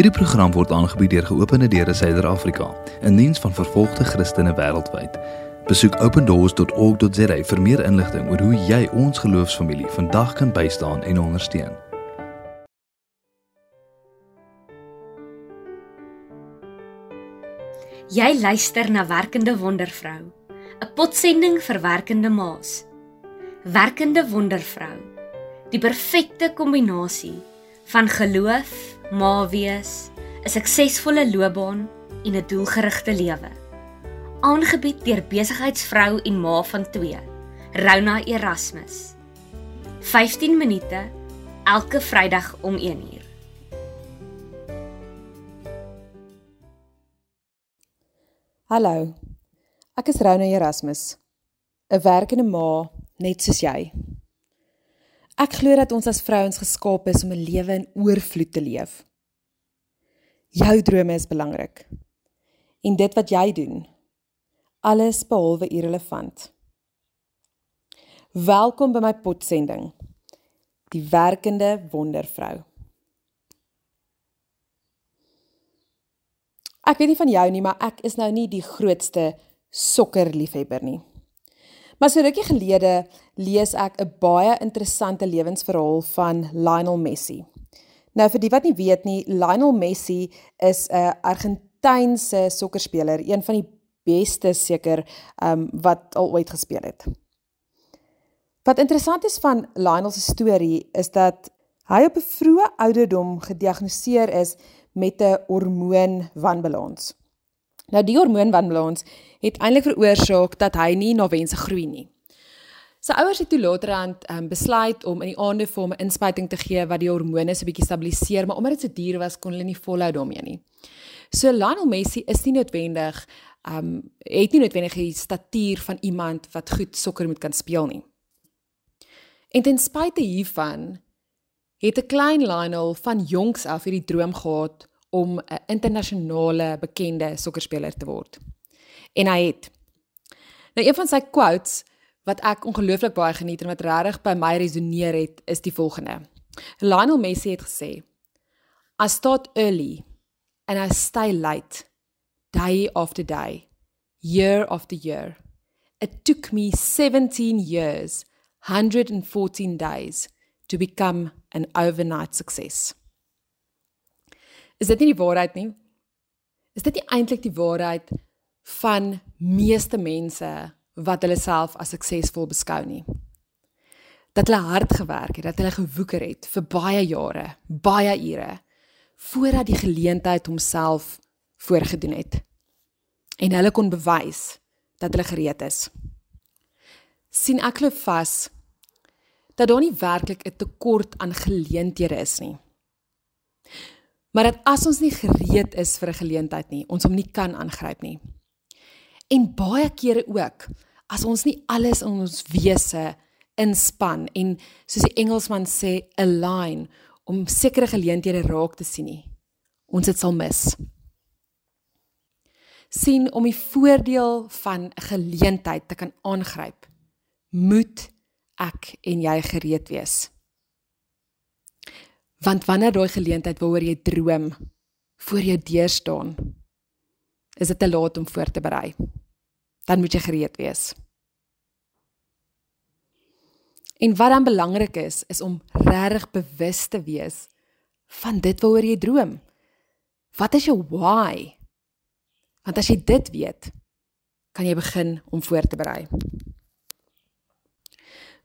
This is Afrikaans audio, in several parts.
Hierdie program word aangebied deur Geopende Deure Suider-Afrika, 'n diens van vervolgde Christene wêreldwyd. Besoek opendoors.org.za vir meer inligting oor hoe jy ons geloofsfamilie vandag kan bystaan en ondersteun. Jy luister na Werkende Wondervrou, 'n potsending vir werkende ma's. Werkende Wondervrou, die perfekte kombinasie van geloof, ma wees, 'n suksesvolle loopbaan en 'n doelgerigte lewe. Aangebied deur besigheidsvrou en ma van 2, Rona Erasmus. 15 minute elke Vrydag om 1uur. Hallo. Ek is Rona Erasmus, 'n werkende ma net soos jy. Ek glo dat ons as vrouens geskaap is om 'n lewe in oorvloed te leef. Jou drome is belangrik. En dit wat jy doen, alles behalwe irrelevant. Welkom by my potsending. Die werkende wondervrou. Ek weet nie van jou nie, maar ek is nou nie die grootste sokkerliefhebber nie. Maar so rukkie gelede lees ek 'n baie interessante lewensverhaal van Lionel Messi. Nou vir die wat nie weet nie, Lionel Messi is 'n Argentynse sokkerspeler, een van die beste seker um wat al ooit gespeel het. Wat interessant is van Lionel se storie is dat hy op 'n vroeë ouderdom gediagnoseer is met 'n hormoonwanbalans. Nou die hormoonwanbalans het eintlik veroorsaak dat hy nie na wense groei nie. Sy ouers het toe laterand um, besluit om in die aande vir hom 'n inspuiting te gee wat die hormone so bietjie stabiliseer, maar omdat dit so duur was, kon hulle nie volhou daarmee nie. So Lionel Messi is nie noodwendig um het nie noodwendig die statuur van iemand wat goed sokker moet kan speel nie. En ten spyte hiervan het 'n klein Lionel van jongs af hierdie droom gehad om 'n internasionale bekende sokkerspeler te word. En hy het. Nou een van sy quotes wat ek ongelooflik baie geniet en wat regtig by my resoneer het, is die volgende. Lionel Messi het gesê: I start early and I stay late day after day, year after year. It took me 17 years, 114 days to become an overnight success. Is dit nie die waarheid nie? Is dit nie eintlik die waarheid van meeste mense wat hulle self as suksesvol beskou nie? Dat hulle hard gewerk het, dat hulle gewoeker het vir baie jare, baie ure voordat die geleentheid homself voorgedoen het. En hulle kon bewys dat hulle gereed is. sien ek glo vas dat daar nie werklik 'n tekort aan geleenthede is nie. Maar dat as ons nie gereed is vir 'n geleentheid nie, ons hom nie kan aangryp nie. En baie kere ook as ons nie alles in ons wese inspann en soos die Engelsman sê align om sekere geleenthede raak te sien nie. Ons dit sal mis. sien om die voordeel van 'n geleentheid te kan aangryp, moet ek en jy gereed wees. Want wanneer daai geleentheid waaroor jy droom voor jou deur staan, is dit te laat om voor te berei. Dan moet jy gereed wees. En wat dan belangrik is, is om regtig bewus te wees van dit waaroor jy droom. Wat is jou why? Want as jy dit weet, kan jy begin om voor te berei.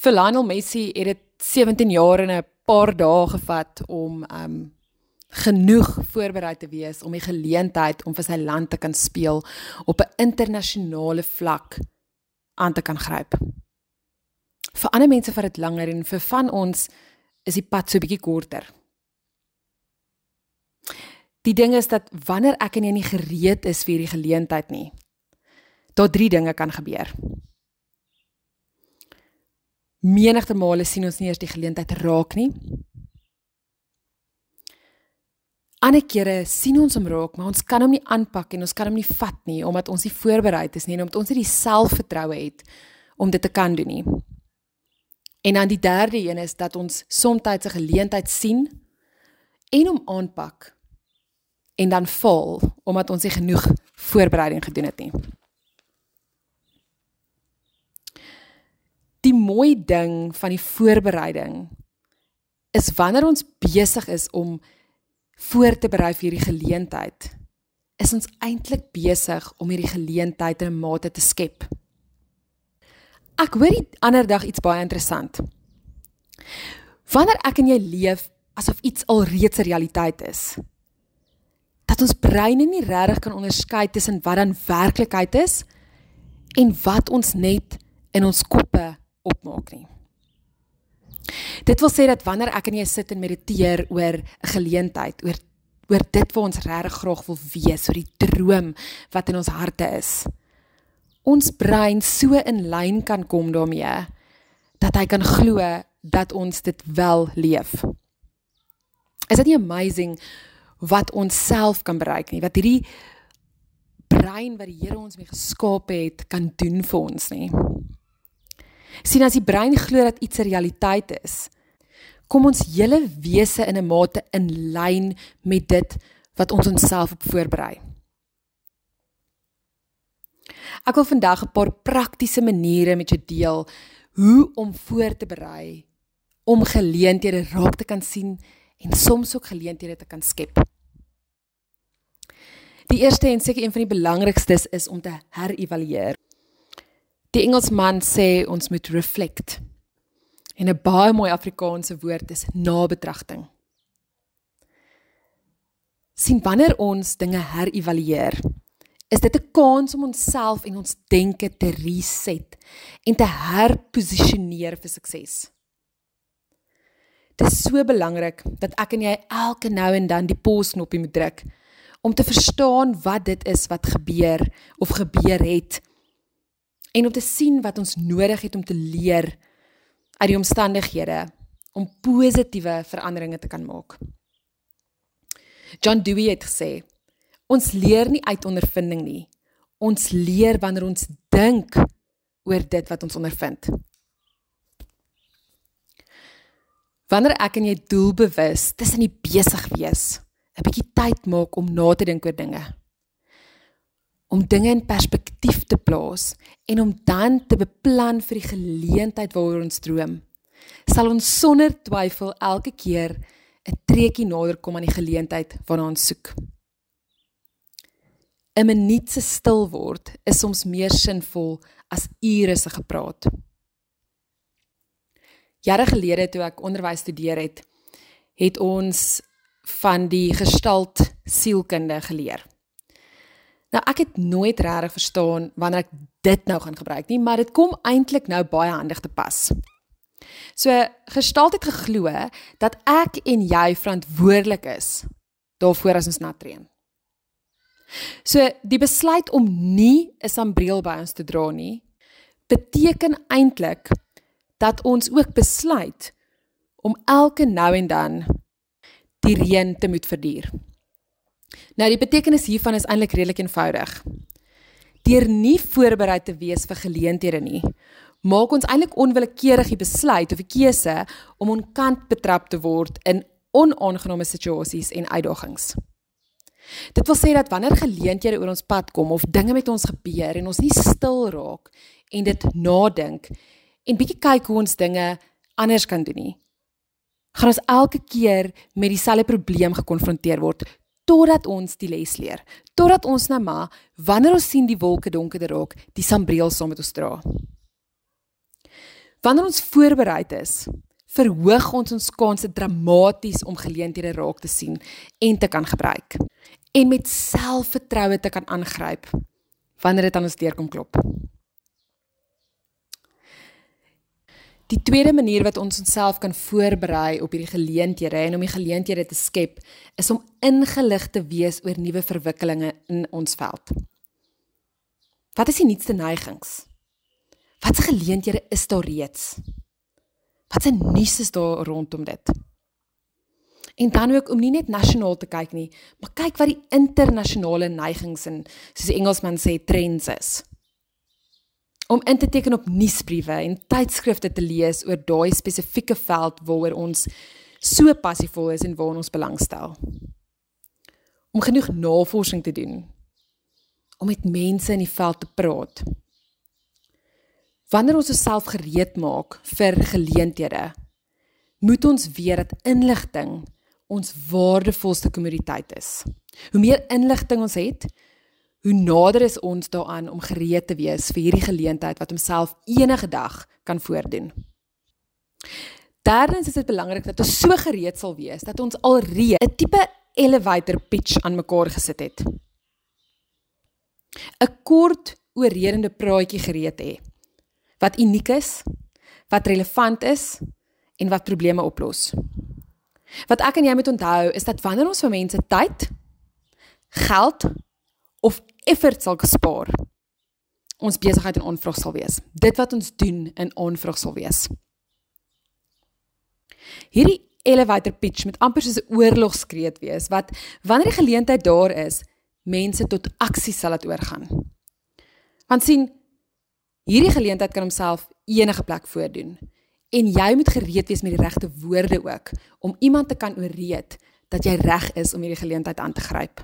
Vir Lionel Messi het dit 17 jaar en 'n paar dae gevat om um genoeg voorberei te wees om die geleentheid om vir sy land te kan speel op 'n internasionale vlak aan te kan gryp. Vir ander mense vat dit langer en vir van ons is die pad so bietjie korter. Die ding is dat wanneer ek en jy nie gereed is vir hierdie geleentheid nie, daar drie dinge kan gebeur menigte male sien ons nie eers die geleentheid raak nie. Ander kere sien ons hom raak, maar ons kan hom nie aanpak en ons kan hom nie vat nie omdat ons nie voorberei is nie en omdat ons nie die selfvertroue het om dit te kan doen nie. En dan die derde een is dat ons soms 'n geleentheid sien en hom aanpak en dan val omdat ons nie genoeg voorbereiding gedoen het nie. Die mooi ding van die voorbereiding is wanneer ons besig is om voor te berei vir hierdie geleentheid, is ons eintlik besig om hierdie geleentheid in 'n mate te skep. Ek hoor die ander dag iets baie interessant. Wanneer ek en jy leef asof iets alreeds 'n realiteit is, dat ons breine nie regtig kan onderskei tussen wat dan werklikheid is en wat ons net in ons koppe opmaak nie. Dit wil sê dat wanneer ek en jy sit en mediteer oor 'n geleentheid, oor oor dit wat ons regtig graag wil wees, oor die droom wat in ons harte is, ons brein so in lyn kan kom daarmee dat hy kan glo dat ons dit wel leef. Is dit nie amazing wat ons self kan bereik nie, wat hierdie brein wat die Here ons mee geskaap het kan doen vir ons nie sien as die brein glo dat iets 'n realiteit is, kom ons hele wese in 'n mate in lyn met dit wat ons onsself op voorberei. Ek wil vandag 'n paar praktiese maniere met jou deel hoe om voor te berei om geleenthede raak te kan sien en soms ook geleenthede te kan skep. Die eerste en seker een van die belangrikstes is om te herëvalueer. Die Engelsman sê ons moet reflect. En 'n baie mooi Afrikaanse woord is nabetragting. sien wanneer ons dinge herëvalueer, is dit 'n kans om onsself en ons denke te reset en te herposisioneer vir sukses. Dit is so belangrik dat ek en jy elke nou en dan die pausknopie moet druk om te verstaan wat dit is wat gebeur of gebeur het en om te sien wat ons nodig het om te leer uit die omstandighede om positiewe veranderinge te kan maak. John Dewey het gesê: Ons leer nie uit ondervinding nie. Ons leer wanneer ons dink oor dit wat ons ondervind. Wanneer ek en jy doelbewus tussen die besig wees, 'n bietjie tyd maak om na te dink oor dinge, om dinge in perspektief te plaas en om dan te beplan vir die geleentheid waaroor ons droom, sal ons sonder twyfel elke keer 'n treukie nader kom aan die geleentheid waarna ons soek. 'n Minuut se stil word is soms meer sinvol as ure se gepraat. Jare gelede toe ek onderwys studeer het, het ons van die gestalt sielkunde geleer. Nou ek het nooit regtig verstaan wanneer ek dit nou gaan gebruik nie, maar dit kom eintlik nou baie handig te pas. So gestalt het geglo dat ek en jy verantwoordelik is daarvoor as ons na train. So die besluit om nie 'n sambreel by ons te dra nie beteken eintlik dat ons ook besluit om elke nou en dan die reën te moet verduur. Nou die betekenis hiervan is eintlik redelik eenvoudig. Deur nie voorberei te wees vir geleenthede nie, maak ons eintlik onwillekeurig die besluit of die keuse om onkant betrap te word in onaangename situasies en uitdagings. Dit wil sê dat wanneer geleenthede oor ons pad kom of dinge met ons gebeur en ons nie stil raak en dit nadink en bietjie kyk hoe ons dinge anders kan doen nie, gaan ons elke keer met dieselfde probleem gekonfronteer word totdat ons die les leer. Totdat ons nou maar wanneer ons sien die wolke donkerder raak, die sambreel saam met ons dra. Wanneer ons voorberei is, verhoog ons ons kanse dramaties om geleenthede raak te sien en te kan gebruik en met selfvertroue te kan aangryp wanneer dit aan ons deur kom klop. Die tweede manier wat ons onsself kan voorberei op hierdie geleenthede en om die geleenthede te skep, is om ingelig te wees oor nuwe verwikkelinge in ons veld. Wat is die nuutste neigings? Watse geleenthede is daar reeds? Wat se nuus is daar rondom dit? En dan ook om nie net nasionaal te kyk nie, maar kyk wat die internasionale neigings en soos die Engelsman sê trends is om in te teken op nuusbriewe en tydskrifte te lees oor daai spesifieke veld waaroor ons so passievol is en waarna ons belangstel. om genoeg navorsing te doen, om met mense in die veld te praat. Wanneer ons osself gereed maak vir geleenthede, moet ons weet dat inligting ons waardevolste kommoditeit is. Hoe meer inligting ons het, hoe nader is ons daaraan om gereed te wees vir hierdie geleentheid wat homself enige dag kan voordoen. Derdens is dit belangrik dat ons so gereed sal wees dat ons alreeds 'n tipe elevator pitch aan mekaar gesit het. 'n Kort oorredende praatjie gereed hê wat uniek is, wat relevant is en wat probleme oplos. Wat ek en jy moet onthou is dat wanneer ons vir mense tyd, geld of effort sal gespaar, ons besigheid in aanvraag sal wees. Dit wat ons doen in aanvraag sal wees. Hierdie elevator pitch met amper soos 'n oorlogskreet wees wat wanneer die geleentheid daar is, mense tot aksie sal laat oorgaan. Want sien, hierdie geleentheid kan homself enige plek voordoen en jy moet gereed wees met die regte woorde ook om iemand te kan ooreed dat jy reg is om hierdie geleentheid aan te gryp.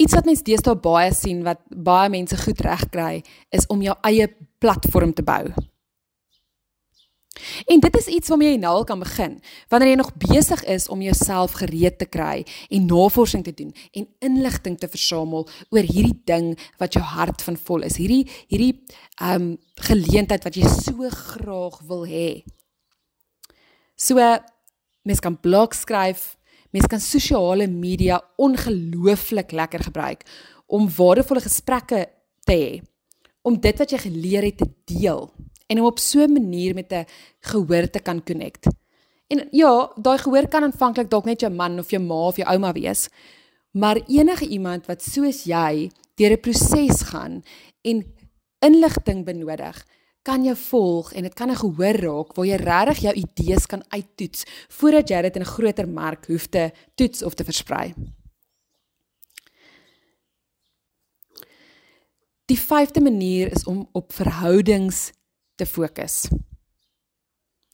Iets wat mense deesdae baie sien wat baie mense goed reg kry, is om jou eie platform te bou. En dit is iets waarmee jy nou kan begin. Wanneer jy nog besig is om jouself gereed te kry en navorsing te doen en inligting te versamel oor hierdie ding wat jou hart van vol is. Hierdie hierdie ehm um, geleentheid wat jy so graag wil hê. So mens kan blog skryf, mens kan sosiale media ongelooflik lekker gebruik om waardevolle gesprekke te hê om dit wat jy geleer het te deel en om op so 'n manier met 'n gehoor te kan connect. En ja, daai gehoor kan aanvanklik dalk net jou man of jou ma of jou ouma wees, maar enige iemand wat soos jy deur 'n proses gaan en inligting benodig, kan jou volg en dit kan 'n gehoor raak waar jy regtig jou idees kan uittoets voordat jy dit in 'n groter mark hoef te toets of te versprei. Die vyfde manier is om op verhoudings te fokus.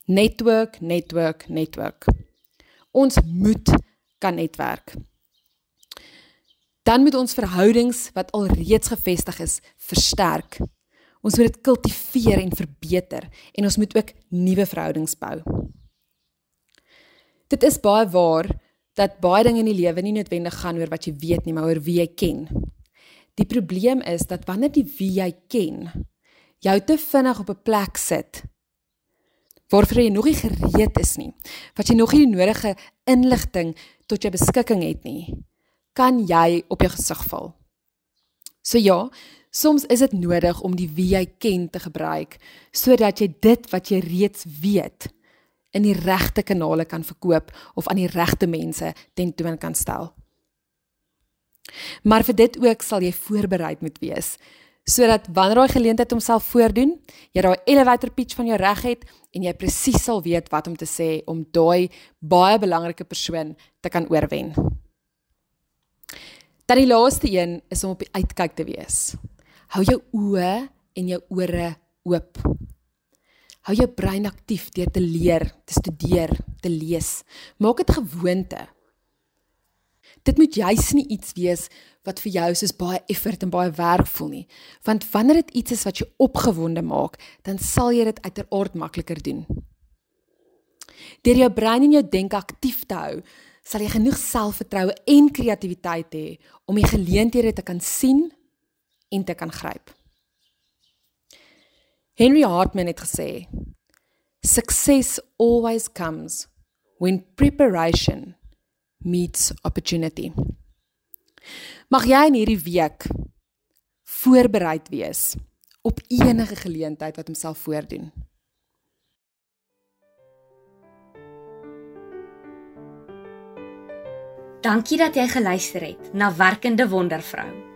Network, network, network. Ons moet kan netwerk. Dan moet ons verhoudings wat alreeds gevestig is, versterk. Ons moet dit kultiveer en verbeter en ons moet ook nuwe verhoudings bou. Dit is baie waar dat baie dinge in die lewe nie noodwendig gaan oor wat jy weet nie, maar oor wie jy ken. Die probleem is dat wanneer die wie jy ken jou te vinnig op 'n plek sit waarvoor jy nog nie gereed is nie, wat jy nog nie die nodige inligting tot jou beskikking het nie, kan jy op jou gesig val. So ja, soms is dit nodig om die wie jy ken te gebruik sodat jy dit wat jy reeds weet in die regte kanale kan verkoop of aan die regte mense tentoon kan stel. Maar vir dit ook sal jy voorbereid moet wees sodat wanneer daai geleentheid homself voordoen, jy daai elevator pitch van jou reg het en jy presies sal weet wat om te sê om daai baie belangrike persoon te kan oorwen. Dan die laaste een is om op die uitkyk te wees. Hou jou oë en jou ore oop. Hou jou brein aktief deur te leer, te studeer, te lees. Maak dit gewoonte dit moet juis nie iets wees wat vir jou soos baie effort en baie werk voel nie. Want wanneer dit iets is wat jou opgewonde maak, dan sal jy dit uiteraard makliker doen. Deur jou brein en jou denke aktief te hou, sal jy genoeg selfvertroue en kreatiwiteit hê om die geleenthede te kan sien en te kan gryp. Henry Hartman het gesê: Success always comes when preparation meets opportunity. Mag jy in hierdie week voorbereid wees op enige geleentheid wat homself voordoen. Dankie dat jy geluister het na Werkende Wondervrou,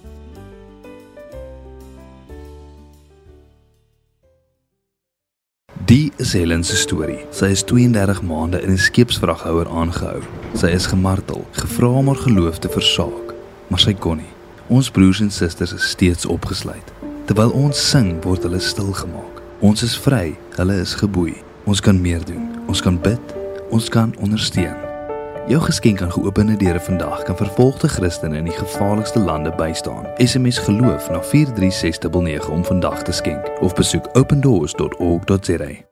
Die is Helen se storie. Sy is 32 maande in 'n skeepsvraghouer aangehou. Sy is gemartel, gevra om haar geloof te versaak, maar sy kon nie. Ons broers en susters is steeds opgesluit. Terwyl ons sing, word hulle stil gemaak. Ons is vry, hulle is geboei. Ons kan meer doen. Ons kan bid, ons kan ondersteun. Jou geskenk aan geopende deure vandag kan vervolgde Christene in die gevaarlikste lande bystaan. SMS geloof na 43699 om vandag te skenk of besoek opendoors.org.za.